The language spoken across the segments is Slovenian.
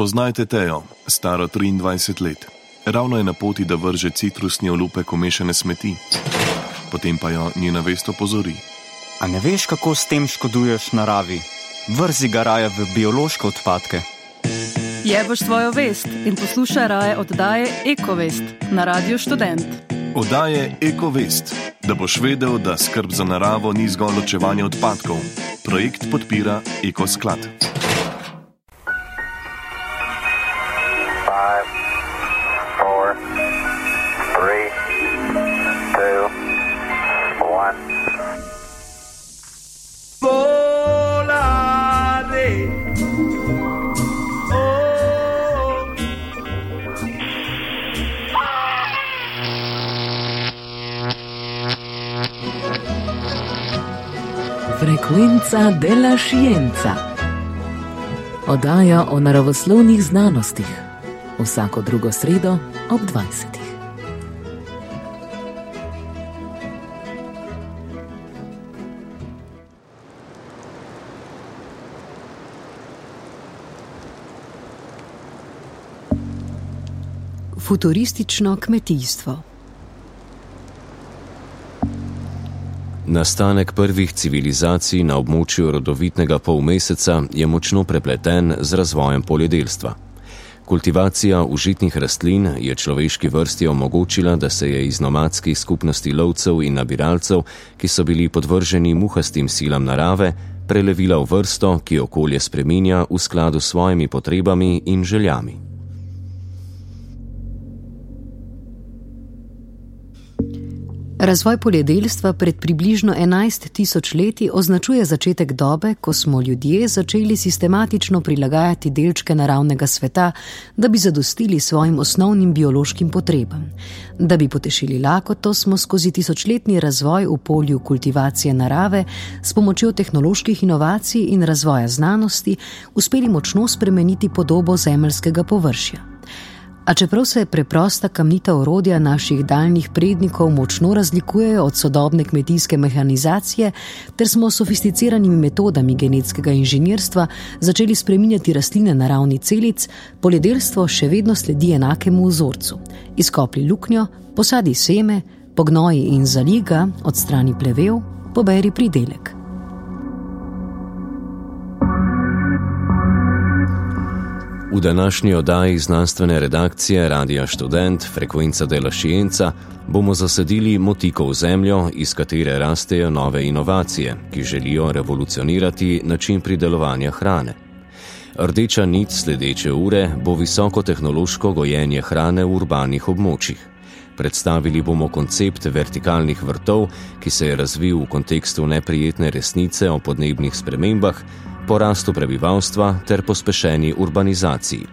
Spoznajte Tejo, staro 23 let. Ravno je na poti, da vrže citrusni olupek umešane smeti. Potem pa jo njena vest opozori. A ne veš, kako s tem škoduješ naravi? Vrzi ga raje v biološke odpadke. Jeboš svojo vest in poslušaj raje oddaje Ekovest na Radio Student. Oddaje Ekovest, da boš vedel, da skrb za naravo ni zgolj ločevanje odpadkov. Projekt podpira Ekosklad. Frekvenca della scienza. Oddaja o naravoslovnih znanostih. Vsako drugo sredo ob 20. Futuristično kmetijstvo. Nastanek prvih civilizacij na območju rodovitnega polmeseca je močno prepleten z razvojem poljedelstva. Kultivacija užitnih rastlin je človeški vrsti omogočila, da se je iz nomadskih skupnosti lovcev in nabiralcev, ki so bili podvrženi muhastim silam narave, prelevila v vrsto, ki okolje spreminja v skladu s svojimi potrebami in željami. Razvoj poljedelstva pred približno 11 tisoč leti označuje začetek dobe, ko smo ljudje začeli sistematično prilagajati delčke naravnega sveta, da bi zadostili svojim osnovnim biološkim potrebam. Da bi potešili lakoto, smo skozi tisočletni razvoj v polju kultivacije narave s pomočjo tehnoloških inovacij in razvoja znanosti uspeli močno spremeniti podobo zemeljskega površja. A čeprav se preprosta kamnita orodja naših daljnih prednikov močno razlikujejo od sodobne kmetijske mehanizacije, ter smo s sofisticiranimi metodami genetskega inženirstva začeli spreminjati rastline na ravni celic, poljedelstvo še vedno sledi enakemu vzorcu. Izkopli luknjo, posadi seme, pognoji in zaliga, odstrani plevel, poberi pridelek. V današnji oddaji znanstvene redakcije Radia Student Frekvenca dela Šijenca bomo zasadili motiko v zemljo, iz katere rastejo nove inovacije, ki želijo revolucionirati način pridelovanja hrane. Rdeča nit sledeče ure bo visokotehnološko gojenje hrane v urbanih območjih. Predstavili bomo koncept vertikalnih vrtov, ki se je razvil v kontekstu neprijetne resnice o podnebnih spremembah, porastu prebivalstva ter pospešeni urbanizaciji.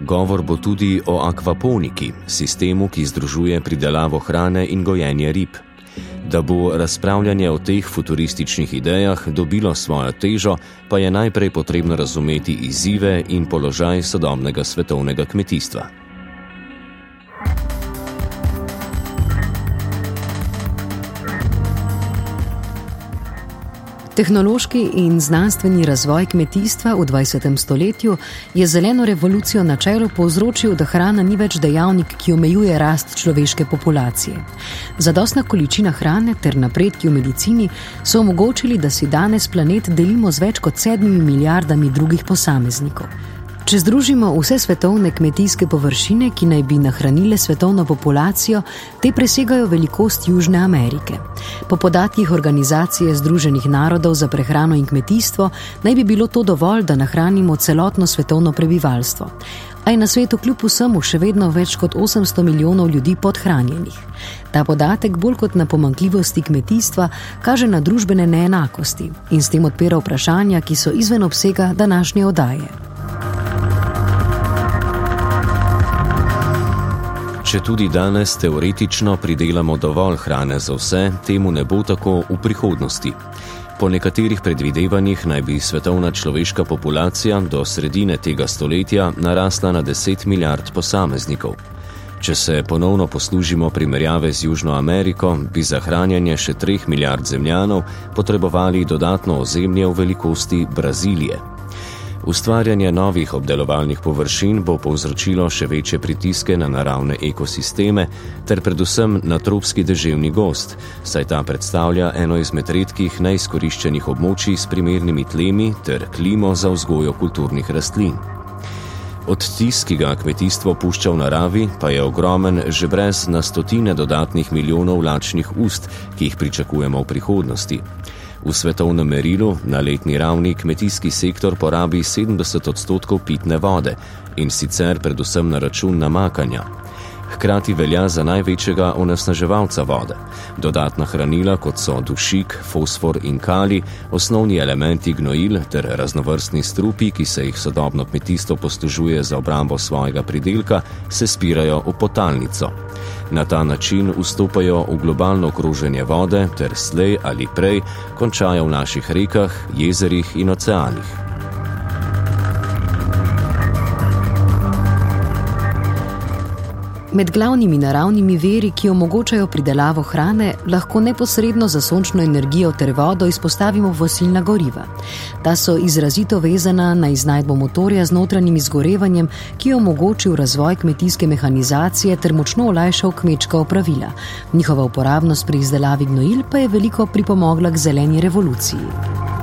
Govor bo tudi o akvaponiki, sistemu, ki združuje pridelavo hrane in gojenje rib. Da bo razpravljanje o teh futurističnih idejah dobilo svojo težo, pa je najprej potrebno razumeti izzive in položaj sodobnega svetovnega kmetijstva. Tehnološki in znanstveni razvoj kmetijstva v 20. stoletju je zeleno revolucijo na čelu povzročil, da hrana ni več dejavnik, ki omejuje rast človeške populacije. Zadostna količina hrane ter napredki v medicini so omogočili, da si danes planet delimo z več kot sedmimi milijardami drugih posameznikov. Če združimo vse svetovne kmetijske površine, ki naj bi nahranile svetovno populacijo, te presegajo velikost Južne Amerike. Po podatkih Organizacije Združenih narodov za prehrano in kmetijstvo naj bi bilo to dovolj, da nahranimo celotno svetovno prebivalstvo. A je na svetu kljub vsemu še vedno več kot 800 milijonov ljudi podhranjenih. Ta podatek bolj kot na pomankljivosti kmetijstva kaže na družbene neenakosti in s tem odpira vprašanja, ki so izven obsega današnje oddaje. Če tudi danes teoretično pridelamo dovolj hrane za vse, temu ne bo tako v prihodnosti. Po nekaterih predvidevanjih naj bi svetovna človeška populacija do sredine tega stoletja narasla na 10 milijard posameznikov. Če se ponovno poslužimo primerjave z Južno Ameriko, bi za hranjanje še 3 milijard zemljanov potrebovali dodatno ozemlje v velikosti Brazilije. Ustvarjanje novih obdelovalnih površin bo povzročilo še večje pritiske na naravne ekosisteme ter predvsem na tropski deževni gost, saj ta predstavlja eno izmed redkih neizkoriščenih območij s primernimi tlemi ter klimo za vzgojo kulturnih rastlin. Odtis, ki ga kmetijstvo pušča v naravi, pa je ogromen že brez na stotine dodatnih milijonov lačnih ust, ki jih pričakujemo v prihodnosti. V svetovnem merilu na letni ravni kmetijski sektor porabi 70 odstotkov pitne vode in sicer predvsem na račun namakanja hkrati velja za največjega onesnaževalca vode. Dodatna hranila, kot so dušik, fosfor in kali, osnovni elementi gnojil ter raznovrstni strupi, ki se jih sodobno kmetijstvo postužuje za obrambo svojega pridelka, se spirajo v potalnico. Na ta način vstopajo v globalno okroženje vode ter slej ali prej končajo v naših rekah, jezerih in oceanih. Med glavnimi naravnimi veri, ki omogočajo pridelavo hrane, lahko neposredno za sončno energijo ter vodo izpostavimo fosilna goriva. Ta so izrazito vezana na iznajdbo motorja z notranjim izgorevanjem, ki je omogočil razvoj kmetijske mehanizacije ter močno olajšal kmečka opravila. Njihova uporabnost pri izdelavi gnojil pa je veliko pripomogla k zeleni revoluciji.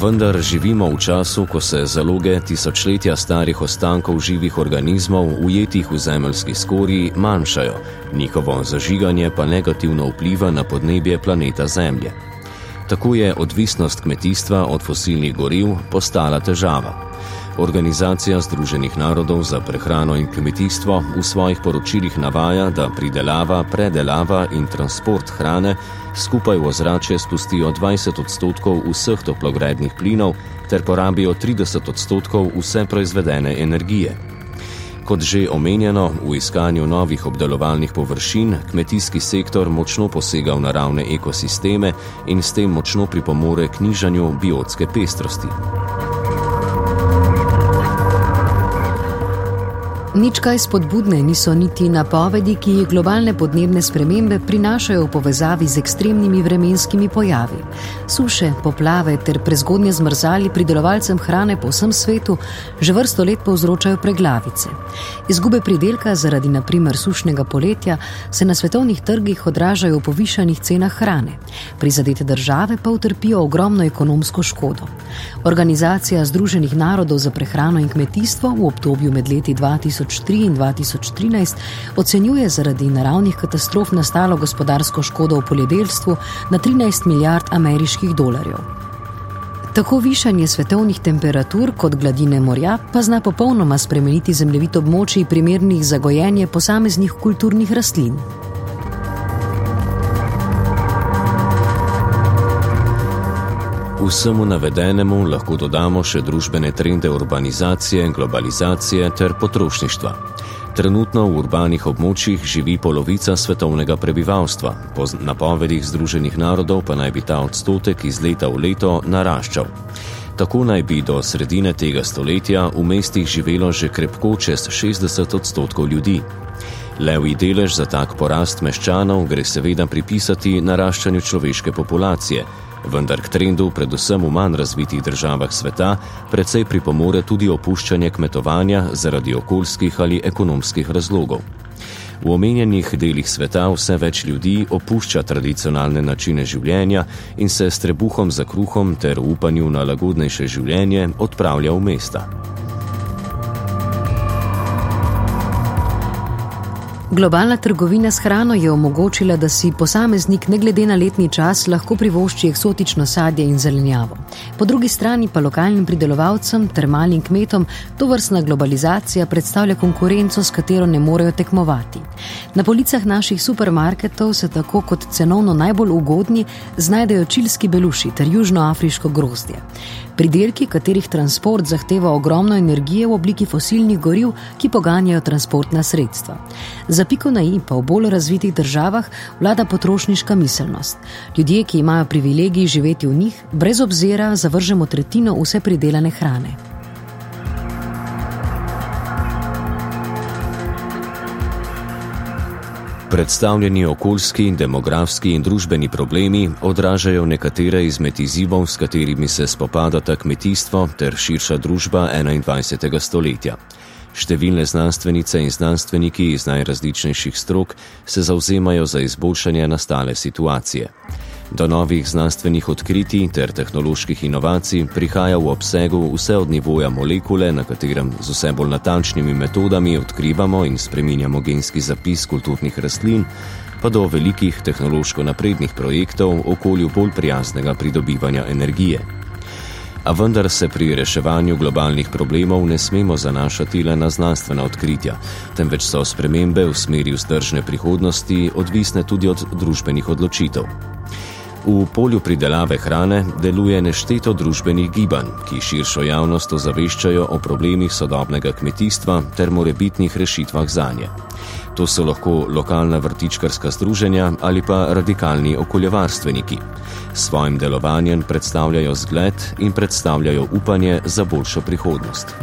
Vendar živimo v času, ko se zaloge tisočletja starih ostankov živih organizmov, ujetih v zemeljski skorji, manjšajo, njihovo zažiganje pa negativno vpliva na podnebje planeta Zemlje. Tako je odvisnost kmetijstva od fosilnih goriv postala težava. Organizacija Združenih narodov za prehrano in kmetijstvo v svojih poročilih navaja, da pridelava, predelava in transport hrane skupaj v ozračje spustijo 20 odstotkov vseh toplogrednih plinov ter porabijo 30 odstotkov vse proizvedene energije. Kot že omenjeno, v iskanju novih obdelovalnih površin kmetijski sektor močno posega v naravne ekosisteme in s tem močno pripomore k nižanju biotske pestrosti. Nič kaj spodbudne niso niti napovedi, ki jih globalne podnebne spremembe prinašajo v povezavi z ekstremnimi vremenskimi pojavi. Suše, poplave ter prezgodnje zmrzali pridelovalcem hrane po vsem svetu že vrsto let povzročajo preglavice. Izgube pridelka zaradi naprimer sušnega poletja se na svetovnih trgih odražajo v povišanih cenah hrane. Prizadete države pa utrpijo ogromno ekonomsko škodo. Organizacija Združenih narodov za prehrano in kmetijstvo v obdobju med leti 2000 2003 in 2013 ocenjuje zaradi naravnih katastrof nastalo gospodarsko škodo v poljedelstvu na 13 milijard ameriških dolarjev. Tako višanje svetovnih temperatur kot gladine morja pa zna popolnoma spremeniti zemljevid območij primernih za gojenje posameznih kulturnih rastlin. Vsemu navedenemu lahko dodamo še družbene trende urbanizacije, globalizacije ter potrošništva. Trenutno v urbanih območjih živi polovica svetovnega prebivalstva, po napovedih Združenih narodov pa naj bi ta odstotek iz leta v leto naraščal. Tako naj bi do sredine tega stoletja v mestih živelo že krepko čez 60 odstotkov ljudi. Levi delež za tak porast meščanov gre seveda pripisati naraščanju človeške populacije vendar k trendu, predvsem v manj razvitih državah sveta, precej pripomore tudi opuščanje kmetovanja zaradi okoljskih ali ekonomskih razlogov. V omenjenih delih sveta vse več ljudi opušča tradicionalne načine življenja in se s trebuhom za kruhom ter upanju na lagodnejše življenje odpravlja v mesta. Globalna trgovina s hrano je omogočila, da si posameznik ne glede na letni čas lahko privošči eksotično sadje in zelenjavo. Po drugi strani pa lokalnim pridelovalcem ter malim kmetom to vrstna globalizacija predstavlja konkurenco, s katero ne morejo tekmovati. Na policah naših supermarketov se tako kot cenovno najbolj ugodni znajdejo čilski beluši ter južnoafriško grozdje. Pridelki, katerih transport zahteva ogromno energije v obliki fosilnih goriv, ki poganjajo transportna sredstva. Za piko na i pa v bolj razvitih državah vlada potrošniška miselnost. Ljudje, ki imajo privilegij živeti v njih, brez obzira zavržemo tretjino vse pridelane hrane. Predstavljeni okoljski, demografski in družbeni problemi odražajo nekatere izmed izzivov, s katerimi se spopadata kmetijstvo ter širša družba 21. stoletja. Številne znanstvenice in znanstveniki iz najrazličnejših strok se zauzemajo za izboljšanje nastale situacije. Do novih znanstvenih odkritij ter tehnoloških inovacij prihaja v obsegu vse od nivoja molekule, na katerem z vse bolj natančnimi metodami odkrivamo in spreminjamo genski zapis kulturnih rastlin, pa do velikih tehnološko naprednih projektov okolju bolj prijaznega pridobivanja energije. A vendar se pri reševanju globalnih problemov ne smemo zanašati le na znanstvena odkritja, temveč so spremembe v smeri vzdržne prihodnosti odvisne tudi od družbenih odločitev. V polju pridelave hrane deluje nešteto družbenih gibanj, ki širšo javnost ozaveščajo o problemih sodobnega kmetijstva ter morebitnih rešitvah za nje. To so lahko lokalna vrtičkarska združenja ali pa radikalni okoljevarstveniki. S svojim delovanjem predstavljajo zgled in predstavljajo upanje za boljšo prihodnost.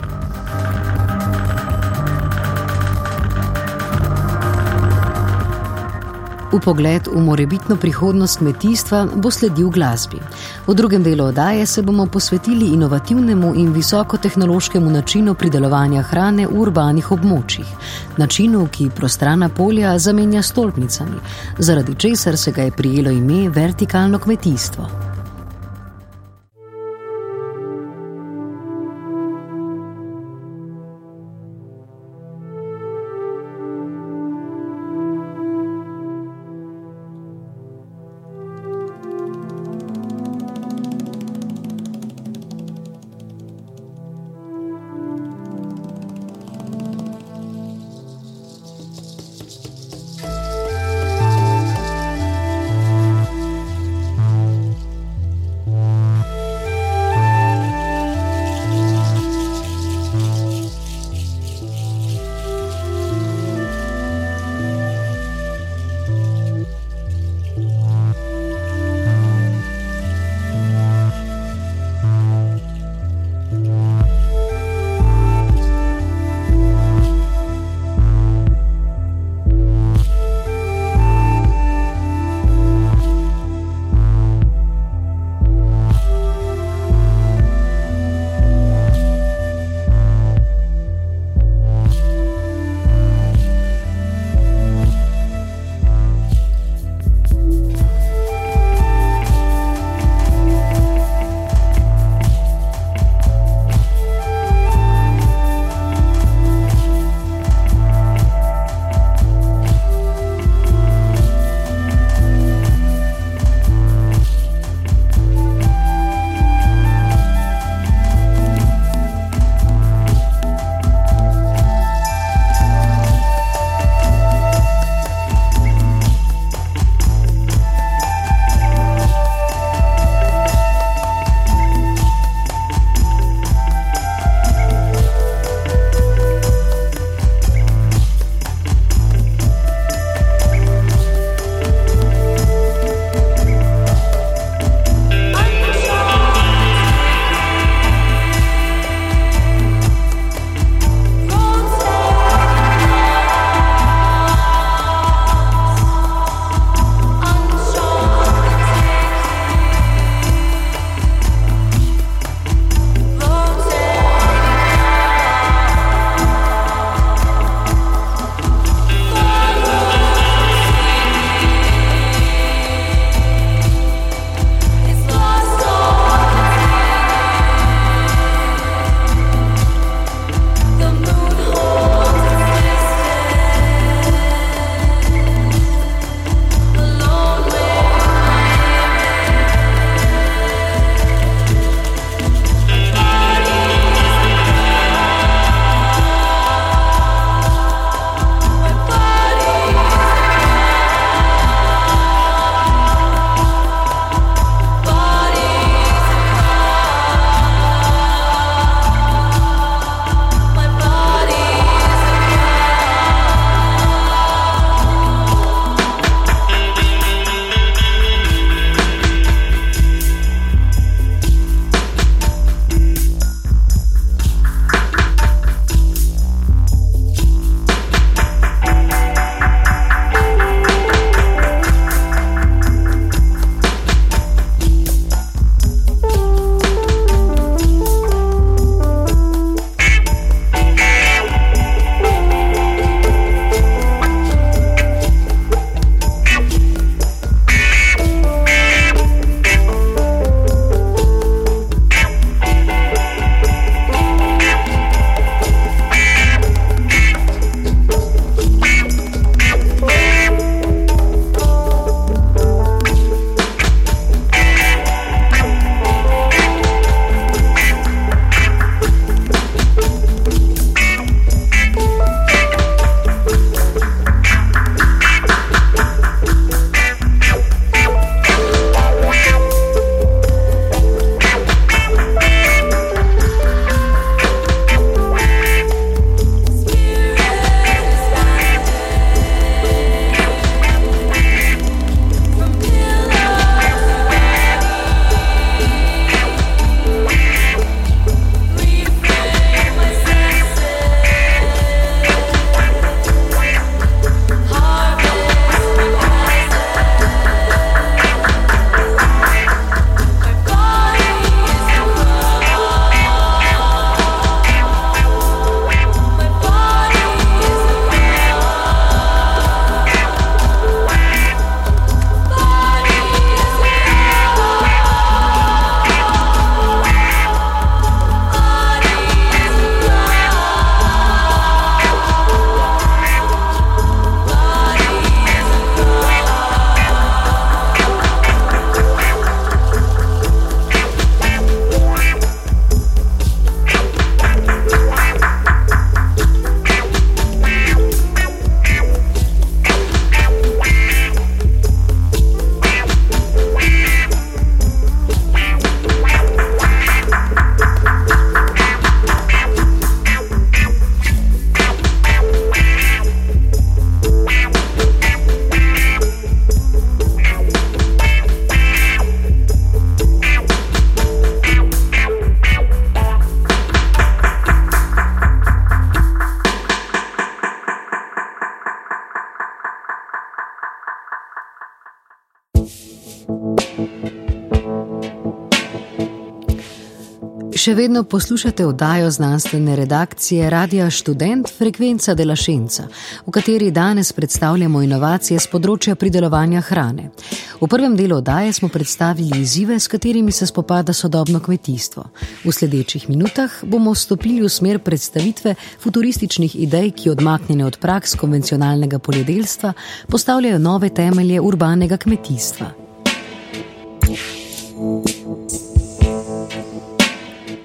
V pogled v morebitno prihodnost kmetijstva bo sledil glasbi. V drugem delu oddaje se bomo posvetili inovativnemu in visokotehnološkemu načinu pridelovanja hrane v urbanih območjih. Načinu, ki prostrana polja zamenja stolpnicami, zaradi česar se ga je prijelo ime vertikalno kmetijstvo. Še vedno poslušate oddajo znanstvene redakcije Radia Student Frekvenca de la Šenca, v kateri danes predstavljamo inovacije z področja pridelovanja hrane. V prvem delu oddaje smo predstavili izzive, s katerimi se spopada sodobno kmetijstvo. V sledečih minutah bomo stopili v smer predstavitve futurističnih idej, ki odmaknjene od praks konvencionalnega poljedelstva postavljajo nove temelje urbanega kmetijstva.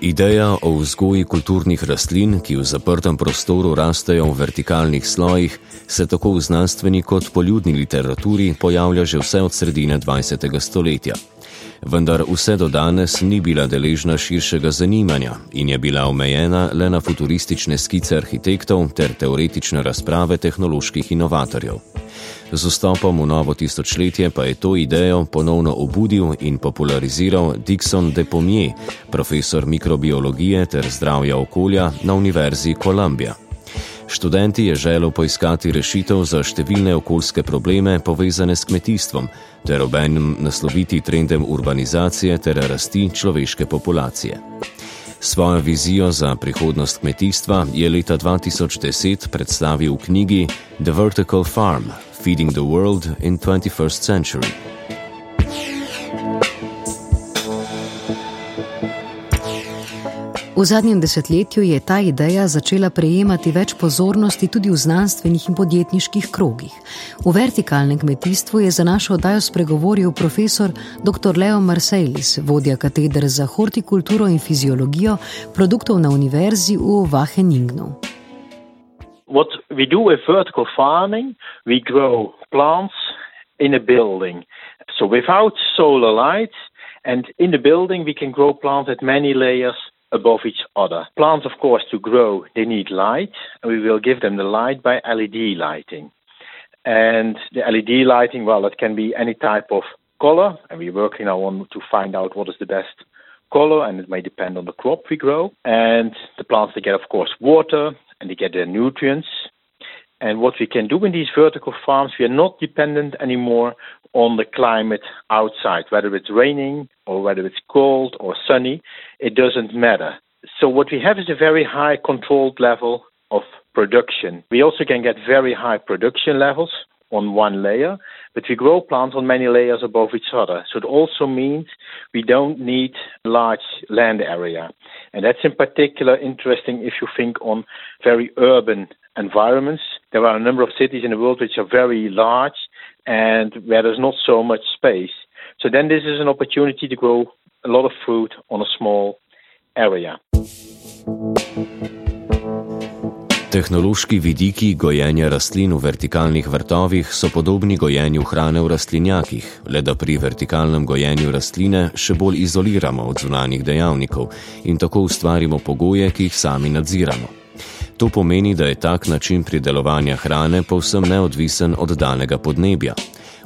Ideja o vzgoji kulturnih rastlin, ki v zaprtem prostoru rastejo v vertikalnih slojih, se tako v znanstveni kot poljudni literaturi pojavlja že vse od sredine 20. stoletja. Vendar vse do danes ni bila deležna širšega zanimanja in je bila omejena le na futuristične skice arhitektov ter teoretične razprave tehnoloških inovatorjev. Z vstopom v novo tisočletje pa je to idejo ponovno obudil in populariziral Dixon de Pomier, profesor mikrobiologije ter zdravja okolja na Univerzi Columbia. Študenti je želel poiskati rešitev za številne okoljske probleme povezane s kmetijstvom ter obenem nasloviti trendem urbanizacije ter rasti človeške populacije. Svojo vizijo za prihodnost kmetijstva je leta 2010 predstavil v knjigi The Vertical Farm: Feeding the World in 21st Century. V zadnjem desetletju je ta ideja začela prejemati več pozornosti tudi v znanstvenih in podjetniških krogih. V vertikalnem kmetijstvu je za našo oddajo spregovoril profesor dr. Leo Marseilis, vodja katedre za hortikulturo in fiziologijo produktov na univerzi v Wageningenu. What we do with vertical farming, we grow plants in a building. So without solar light, and in the building, we can grow plants at many layers above each other. Plants, of course, to grow, they need light, and we will give them the light by LED lighting. And the LED lighting, well, it can be any type of color, and we're working now on to find out what is the best color, and it may depend on the crop we grow. And the plants, they get, of course, water, and they get their nutrients. And what we can do in these vertical farms, we are not dependent anymore on the climate outside, whether it's raining or whether it's cold or sunny, it doesn't matter. So, what we have is a very high controlled level of production. We also can get very high production levels on one layer, but we grow plants on many layers above each other. So, it also means we don't need large land area. And that's in particular interesting if you think on very urban environments. There are a number of cities in the world which are very large and where there's not so much space. So then this is an opportunity to grow a lot of fruit on a small area. Tehnološki vidiki gojenja rastlin v vertikalnih vrtovih so podobni gojenju hrane v rastlinjakih, le da pri vertikalnem gojenju rastline še bolj izoliramo od zunanjih dejavnikov in tako ustvarimo pogoje, ki jih sami nadziramo. To pomeni, da je tak način pridelovanja hrane povsem neodvisen od danega podnebja.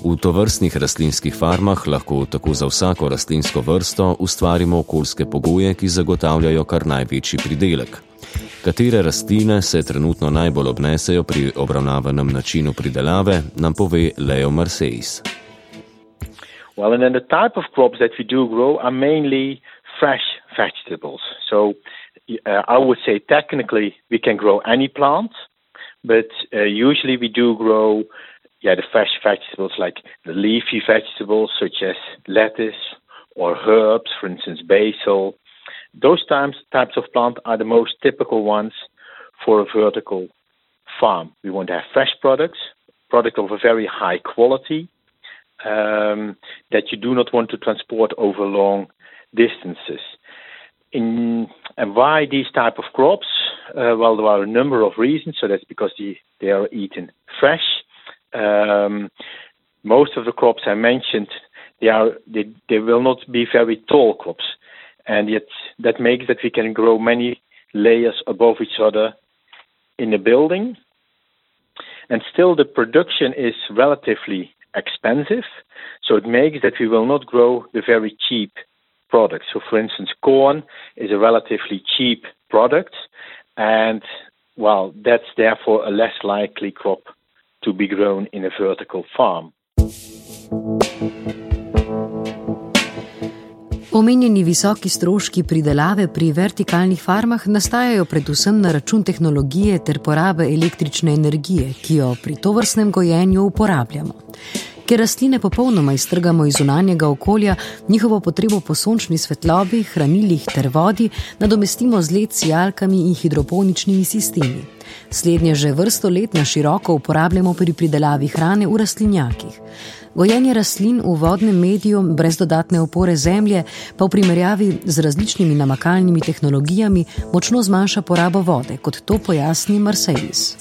V tovrstnih rastlinskih farmah lahko tako za vsako rastlinsko vrsto ustvarimo okoljske pogoje, ki zagotavljajo kar največji pridelek. Katere rastline se trenutno najbolj obnesejo pri obravnavanem načinu pridelave, nam pove Leo Marseis. Well, and then the type of crops that we do grow are mainly fresh vegetables. So uh, I would say technically we can grow any plant, but uh, usually we do grow yeah the fresh vegetables like the leafy vegetables such as lettuce or herbs, for instance basil. Those types types of plant are the most typical ones for a vertical farm. We want to have fresh products, product of a very high quality um, that you do not want to transport over long distances in and why these type of crops? Uh, well, there are a number of reasons. So that's because the, they are eaten fresh. Um, most of the crops I mentioned, they are they, they will not be very tall crops, and yet that makes that we can grow many layers above each other in a building. And still, the production is relatively expensive, so it makes that we will not grow the very cheap products. So, for instance, corn is a relatively cheap product, and well, that's therefore a less likely crop to be grown in a vertical farm. Omenjeni visoki stroški pridelave pri vertikalnih farmah nastajajo predvsem na račun tehnologije ter porabe električne energije, ki jo pri tovrstnem gojenju uporabljamo. Ker rastline popolnoma iztrgamo iz zunanjega okolja, njihovo potrebo po sončni svetlobi, hranilih ter vodi nadomestimo z led sijalkami in hidroponičnimi sistemi. Slednje že vrsto let na široko uporabljamo pri pridelavi hrane v rastlinjakih. Gojenje rastlin v vodnem mediju brez dodatne opore zemlje pa v primerjavi z različnimi namakalnimi tehnologijami močno zmanjša porabo vode, kot to pojasni Marseilles.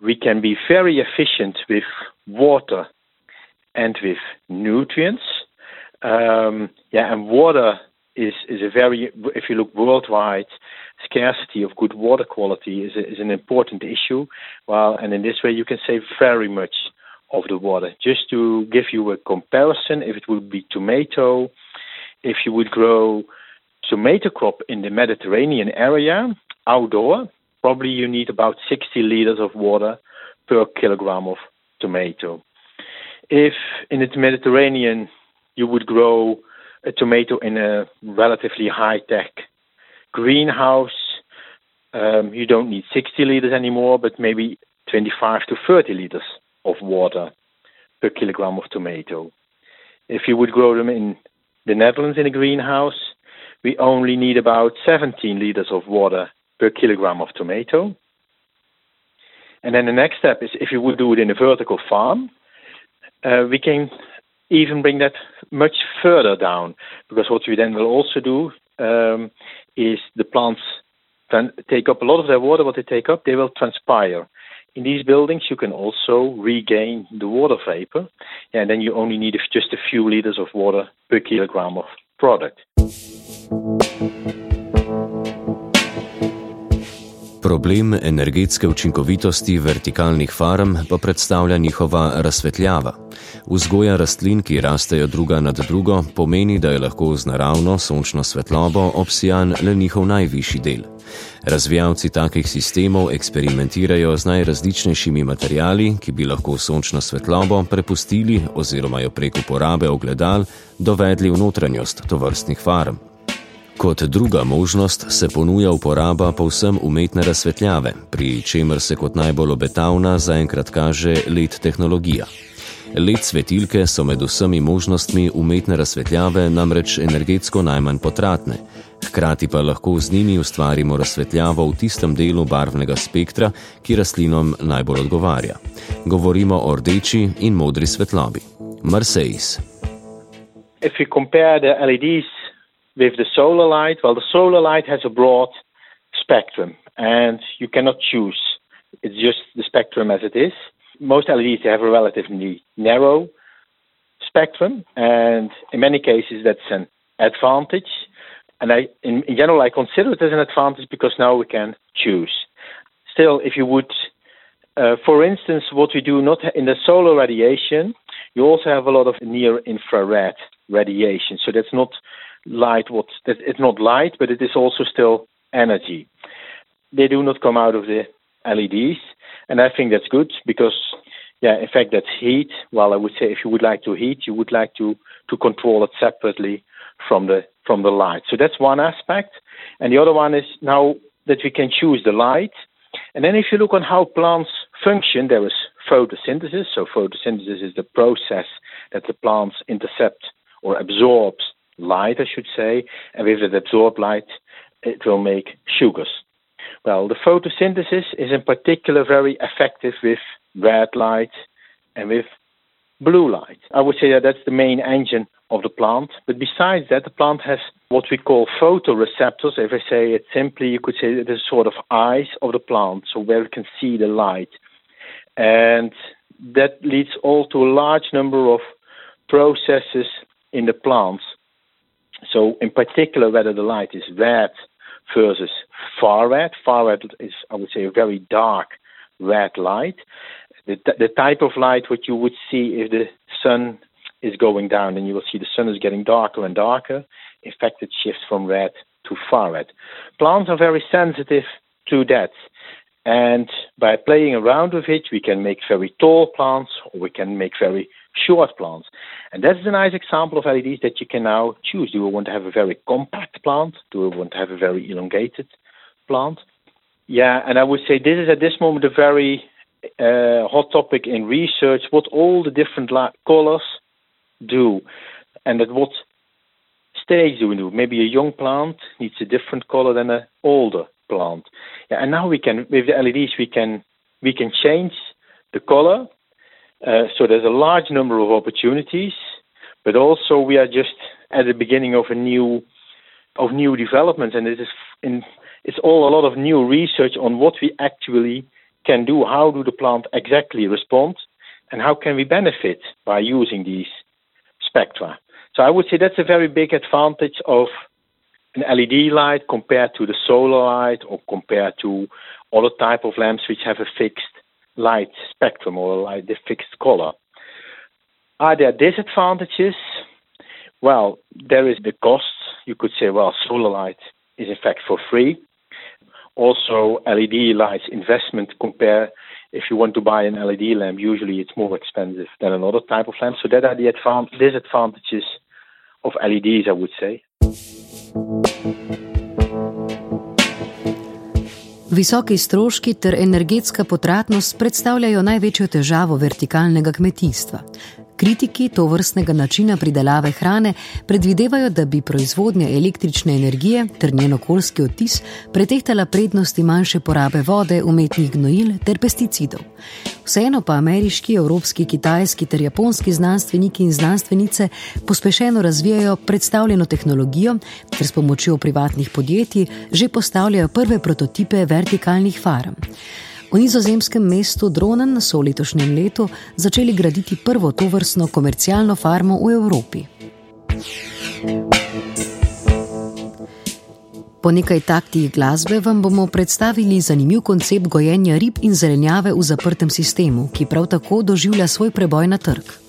We can be very efficient with water and with nutrients. Um, yeah, and water is, is a very, if you look worldwide, scarcity of good water quality is, a, is an important issue. Well, and in this way, you can save very much of the water. Just to give you a comparison, if it would be tomato, if you would grow tomato crop in the Mediterranean area outdoor, probably you need about 60 liters of water per kilogram of tomato. If in the Mediterranean you would grow a tomato in a relatively high tech greenhouse, um, you don't need 60 liters anymore, but maybe 25 to 30 liters of water per kilogram of tomato. If you would grow them in the Netherlands in a greenhouse, we only need about 17 liters of water per kilogram of tomato. And then the next step is if you would do it in a vertical farm, uh, we can even bring that much further down because what we then will also do um, is the plants then take up a lot of their water. What they take up, they will transpire. In these buildings, you can also regain the water vapor, and then you only need just a few liters of water per kilogram of product. Problem energetske učinkovitosti vertikalnih farm pa predstavlja njihova razsvetljava. Vzgoja rastlin, ki rastejo druga nad drugo, pomeni, da je lahko z naravno sončno svetlobo obsijan le njihov najvišji del. Razvijalci takih sistemov eksperimentirajo z najrazličnejšimi materijali, ki bi lahko sončno svetlobo prepustili oziroma jo prek uporabe ogledal dovedli v notranjost tovrstnih farm. Kot druga možnost se ponuja uporaba povsem umetne razsvetljave, pri čemer se kot najbolj obetavna zaenkrat kaže LED tehnologija. LED svetilke so med vsemi možnostmi umetne razsvetljave namreč energetsko najmanj potratne, hkrati pa lahko z njimi ustvarimo razsvetljavo v tistem delu barvnega spektra, ki rastlinom najbolj odgovarja. Govorimo o rdeči in modri svetlobi. Marseilles. If we compare the LEDs with the solar light, well, the solar light has a broad spectrum and you cannot choose. It's just the spectrum as it is. Most LEDs have a relatively narrow spectrum, and in many cases, that's an advantage. And I, in, in general, I consider it as an advantage because now we can choose. Still, if you would, uh, for instance, what we do not in the solar radiation, you also have a lot of near infrared radiation. So that's not light what it's not light but it is also still energy. They do not come out of the leds and i think that's good because yeah in fact that's heat. Well i would say if you would like to heat you would like to to control it separately from the from the light. So that's one aspect. And the other one is now that we can choose the light. And then if you look on how plants function there is photosynthesis. So photosynthesis is the process that the plants intercept or absorbs light, I should say, and with the absorbed light, it will make sugars. Well, the photosynthesis is in particular very effective with red light and with blue light. I would say that that's the main engine of the plant. But besides that, the plant has what we call photoreceptors. If I say it simply, you could say it is a sort of eyes of the plant, so where it can see the light. And that leads all to a large number of processes in the plants so, in particular, whether the light is red versus far red. Far red is, I would say, a very dark red light. The, the type of light what you would see if the sun is going down, and you will see the sun is getting darker and darker. In fact, it shifts from red to far red. Plants are very sensitive to that. And by playing around with it, we can make very tall plants or we can make very short plants. And that's a nice example of LEDs that you can now choose. Do we want to have a very compact plant? Do we want to have a very elongated plant? Yeah, and I would say this is at this moment a very uh, hot topic in research what all the different la- colors do and at what stage do we do. Maybe a young plant needs a different color than an older plant. Yeah, and now we can with the LEDs we can we can change the color. Uh, so there's a large number of opportunities, but also we are just at the beginning of a new of new developments, and it is in it's all a lot of new research on what we actually can do. How do the plant exactly respond, and how can we benefit by using these spectra? So I would say that's a very big advantage of an LED light compared to the solar light or compared to other type of lamps which have a fixed light spectrum or light a fixed color. Are there disadvantages? Well, there is the cost. You could say, well, solar light is in fact for free. Also, LED lights investment compare. If you want to buy an LED lamp, usually it's more expensive than another type of lamp. So that are the advan- disadvantages of LEDs, I would say. Visoki stroški ter energetska potratnost predstavljajo največjo težavo vertikalnega kmetijstva. Kritiki to vrstnega načina pridelave hrane predvidevajo, da bi proizvodnja električne energije ter njen okoljski odtis pretehtala prednosti manjše porabe vode, umetnih gnojil ter pesticidov. Vseeno pa ameriški, evropski, kitajski ter japonski znanstveniki in znanstvenice pospešeno razvijajo predstavljeno tehnologijo ter s pomočjo privatnih podjetij že postavljajo prve prototipe vertikalnih farm. V nizozemskem mestu Dronen so v letošnjem letu začeli graditi prvo tovrstno komercialno farmo v Evropi. Po nekaj taktih glasbe vam bomo predstavili zanimiv koncept gojenja rib in zelenjave v zaprtem sistemu, ki prav tako doživlja svoj preboj na trg.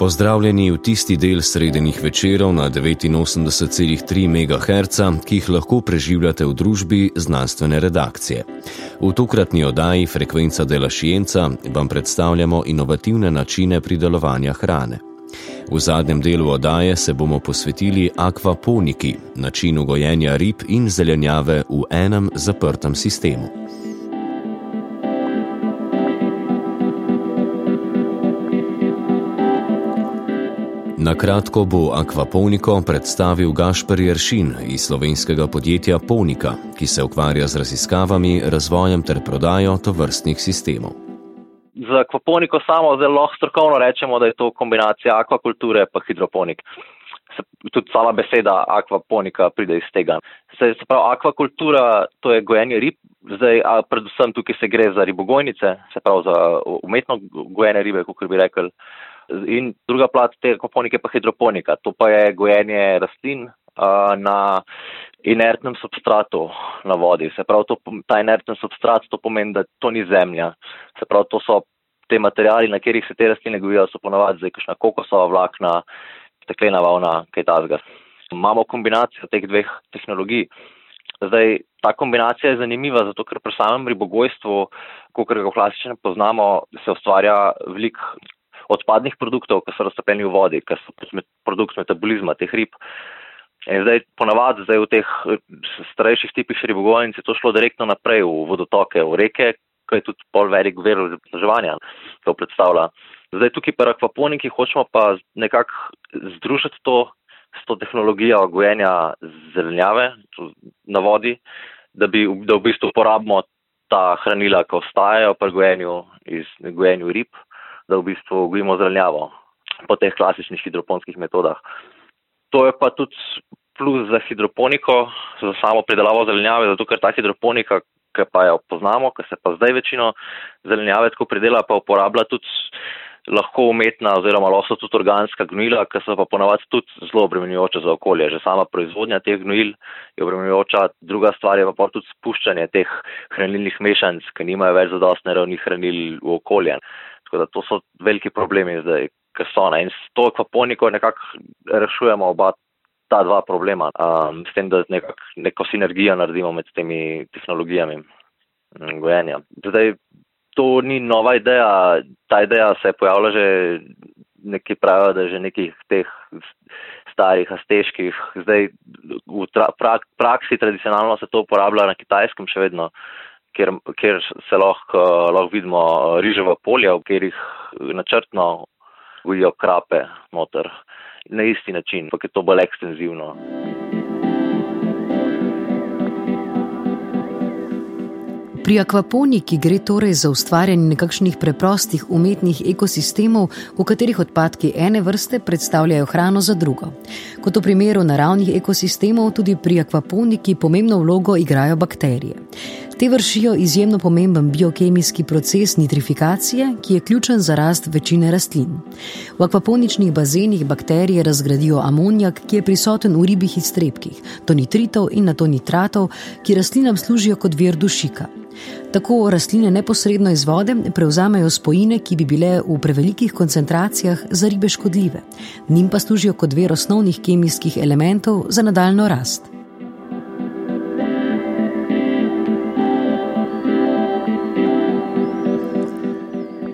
Pozdravljeni v tisti del srednjih večerov na 89,3 MHz, ki jih lahko preživljate v družbi znanstvene redakcije. V tokratni oddaji Frekvenca dela Šijenca vam predstavljamo inovativne načine pridelovanja hrane. V zadnjem delu oddaje se bomo posvetili akvaponiki, načinu gojenja rib in zelenjave v enem zaprtem sistemu. Na kratko bo akvaponiko predstavil Gašper Jeršin iz slovenskega podjetja Ponika, ki se ukvarja z raziskavami, razvojem ter prodajo tovrstnih sistemov. Za akvaponiko samo zelo strokovno rečemo, da je to kombinacija akvakulture in hidroponik. Se, tudi sama beseda akvaponika pride iz tega. Se, se pravi, akvakultura to je gojenje rib, zdaj, predvsem tukaj se gre za ribogojnice, se pravi za umetno gojene ribe, kot bi rekel. In druga plat te akvaponike pa hidroponika, to pa je gojenje rastlin uh, na inertnem substratu na vodi. Se pravi, to, ta inertni substrat to pomeni, da to ni zemlja. Se pravi, to so te materijali, na katerih se te rastline gojijo, so ponovadi zdaj kakšna kokosova vlakna, steklena valna, kaj tasga. Imamo kombinacijo teh dveh tehnologij. Zdaj, ta kombinacija je zanimiva, zato ker pri samem ribogojstvu, kot ga klasično poznamo, se ustvarja velik odpadnih produktov, ki so raztopljeni v vodi, ki so produkt metabolizma teh rib. In zdaj, ponavadi, v teh starejših tipih ribogojnic je to šlo direktno naprej v vodotoke, v reke, ki je tudi pol velik ver izobraževanja, to predstavlja. Zdaj tukaj pri akvaponiki hočemo pa nekako združiti to s to tehnologijo gojenja zelenjave na vodi, da, bi, da v bistvu uporabimo ta hranila, ki ostajajo pri gojenju, iz, gojenju rib da v bistvu gojimo zelenjavo po teh klasičnih hidroponskih metodah. To je pa tudi plus za hidroponiko, za samo pridelavo zelenjave, zato ker ta hidroponika, ki pa jo poznamo, ki se pa zdaj večino zelenjave tako pridela, pa uporablja tudi lahko umetna oziroma lahko tudi organska gnojila, ki so pa ponavadi tudi zelo obremenjujoče za okolje. Že sama proizvodnja teh gnojil je obremenjujoča, druga stvar je pa tudi spuščanje teh hranilnih mešanic, ki nimajo več zadostne ravni hranil v okolje. Tako da to so veliki problemi zdaj, ki so na in s to akvaponiko nekako rešujemo oba ta dva problema, um, s tem, da nekak, neko sinergijo naredimo med temi tehnologijami mm, gojenja. Zdaj, to ni nova ideja, ta ideja se je pojavila že neki pravijo, da je že nekih teh starih, asteških, zdaj v prak, praksi tradicionalno se to uporablja na kitajskem še vedno kjer, kjer se lahko, lahko vidimo riževa polja, v katerih načrtno gojijo krape noter na isti način, pa je to bolj ekstenzivno. Pri akvaponiki gre torej za ustvarjanje nekakšnih preprostih umetnih ekosistemov, v katerih odpadki ene vrste predstavljajo hrano za drugo. Kot v primeru naravnih ekosistemov, tudi pri akvaponiki pomembno vlogo igrajo bakterije. Te vršijo izjemno pomemben biokemijski proces nitrifikacije, ki je ključen za rast večine rastlin. V akvaponičnih bazenih bakterije razgradijo amonijak, ki je prisoten v ribjih iztrebkih, to nitritov in na to nitratov, ki rastlinam služijo kot vir dušika. Tako rastline neposredno iz vode prevzamejo spojine, ki bi bile v prevelikih koncentracijah za ribe škodljive, njim pa služijo kot vir osnovnih kemijskih elementov za nadaljno rast.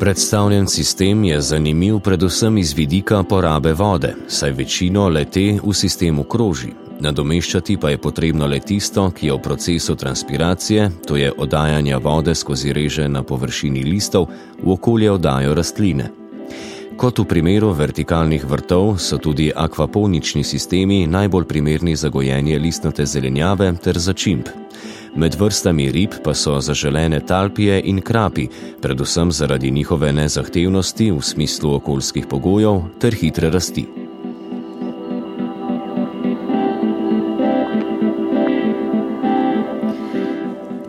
Predstavljen sistem je zanimiv predvsem iz vidika porabe vode, saj večino lete v sistemu kroži. Nadomeščati pa je potrebno le tisto, ki je v procesu transpiracije, to je oddajanja vode skozi reže na površini listov, v okolje oddajo rastline. Kot v primeru vertikalnih vrtov so tudi akvaponični sistemi najbolj primerni za gojenje listnate zelenjave ter začimb. Med vrstami rib pa so zaželene talpije in krapi, predvsem zaradi njihove nezahtevnosti v smislu okoljskih pogojev ter hitre rasti.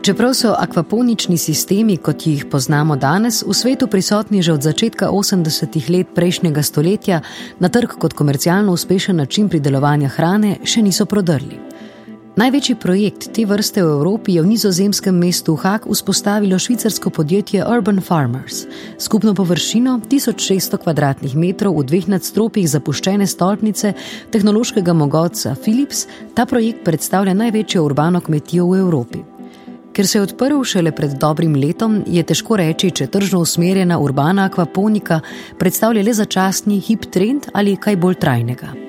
Čeprav so akvaponični sistemi, kot jih poznamo danes, v svetu prisotni že od začetka 80-ih let prejšnjega stoletja, na trg kot komercialno uspešen način pridelovanja hrane še niso prodrli. Največji projekt te vrste v Evropi je v nizozemskem mestu Hak vzpostavilo švicarsko podjetje Urban Farmers. Skupno površino 1600 km2 v dveh nadstropjih zapuščene stolpnice tehnološkega mogoca Philips, ta projekt predstavlja največjo urbano kmetijo v Evropi. Ker se je odprl šele pred dobrim letom, je težko reči, če tržno usmerjena urbana akvaponika predstavlja le začasni hip trend ali kaj bolj trajnega.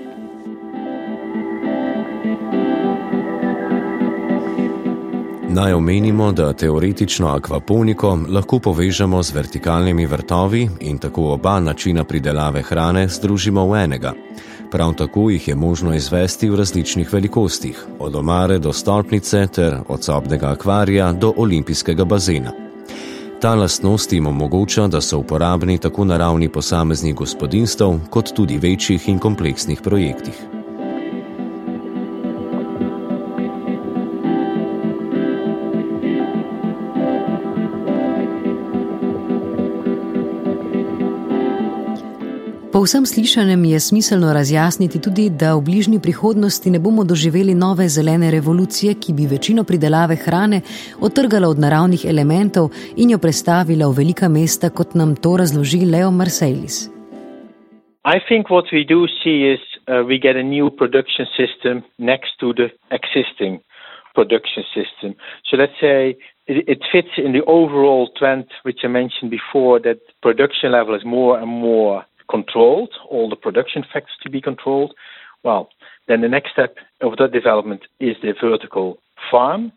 Naj omenimo, da teoretično akvaponiko lahko povežemo z vertikalnimi vrtovi in tako oba načina pridelave hrane združimo v enega. Prav tako jih je možno izvesti v različnih velikostih, od omare do stolpnice ter od sobnega akvarija do olimpijskega bazena. Ta lastnost jim omogoča, da so uporabni tako na ravni posameznih gospodinstv, kot tudi večjih in kompleksnih projektih. Vsem slišanem je smiselno razjasniti tudi, da v bližnji prihodnosti ne bomo doživeli nove zelene revolucije, ki bi večino pridelave hrane otrgala od naravnih elementov in jo prestavila v velika mesta, kot nam to razloži Leo Marcellus. I think what we do see is uh, we get a new production system next to the existing production system. So let's say it fits in the overall trend which I mentioned before that production level is more and more controlled, all the production factors to be controlled, well, then the next step of that development is the vertical farm.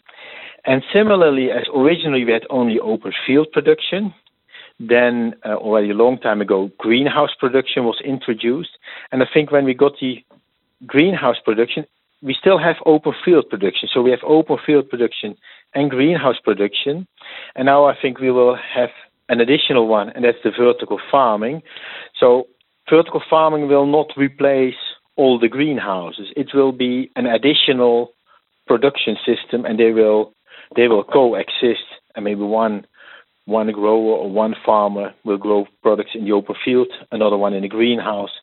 And similarly, as originally we had only open field production, then uh, already a long time ago, greenhouse production was introduced. And I think when we got the greenhouse production, we still have open field production. So we have open field production and greenhouse production. And now I think we will have an additional one, and that's the vertical farming. So, vertical farming will not replace all the greenhouses. It will be an additional production system, and they will they will coexist. And maybe one one grower or one farmer will grow products in the open field, another one in the greenhouse,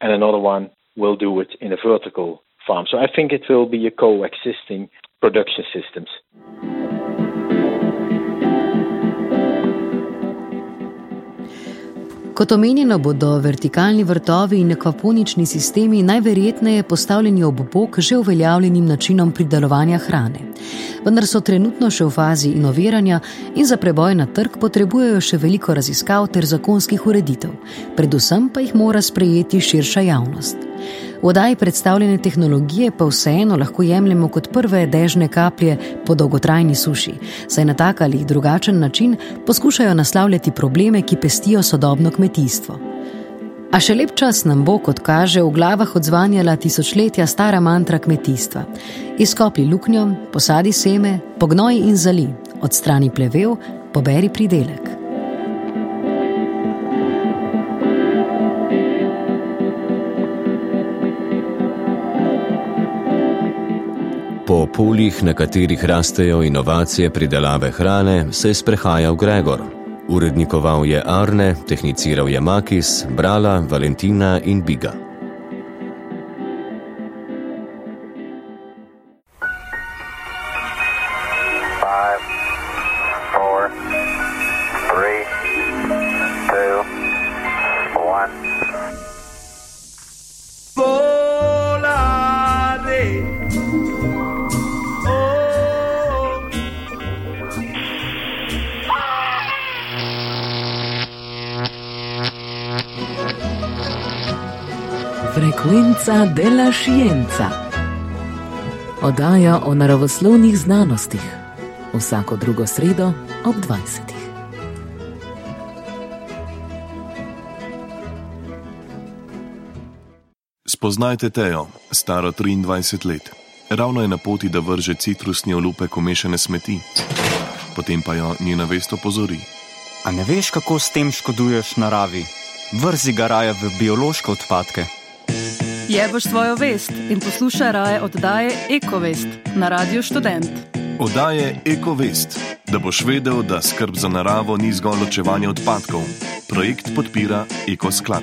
and another one will do it in a vertical farm. So I think it will be a coexisting production systems. Kot omenjeno, bodo vertikalni vrtovi in akvaponični sistemi najverjetneje postavljeni ob bok že uveljavljenim načinom pridelovanja hrane. Vendar so trenutno še v fazi inoviranja in za preboj na trg potrebujejo še veliko raziskav ter zakonskih ureditev, predvsem pa jih mora sprejeti širša javnost. V oddaji predstavljene tehnologije pa vseeno lahko jemljemo kot prve dežne kaplje po dolgotrajni suši, saj na tak ali drugačen način poskušajo naslavljati probleme, ki pestijo sodobno kmetijstvo. A še lep čas nam bo, kot kaže, v glavah odzvanjala tisočletja stara mantra kmetijstva. Izkopi luknjo, posadi seme, pognoj in zali, odstrani plevel, poberi pridelek. Po poljih, na katerih rastejo inovacije pridelave hrane, se je sprehajal Gregor. Urednikoval je Arne, tehniciral je Makis, Brala, Valentina in Biga. Della Scienza. Oddaja o naravoslovnih znanostih. Vsako drugo sredo ob 20. Spoznajte Tejo, staro 23 let. Ravno je na poti, da vrže citrusni olupek v mešane smeti. Potem pa jo njena vest opozori. A ne veš, kako s tem škoduješ naravi? Vrzi ga raje v biološke odpadke. Jeboš svojo vest in poslušaj raje oddaje Ekovest na Radio Student. Oddaje Ekovest, da boš vedel, da skrb za naravo ni zgolj ločevanje odpadkov. Projekt podpira Ekosklad.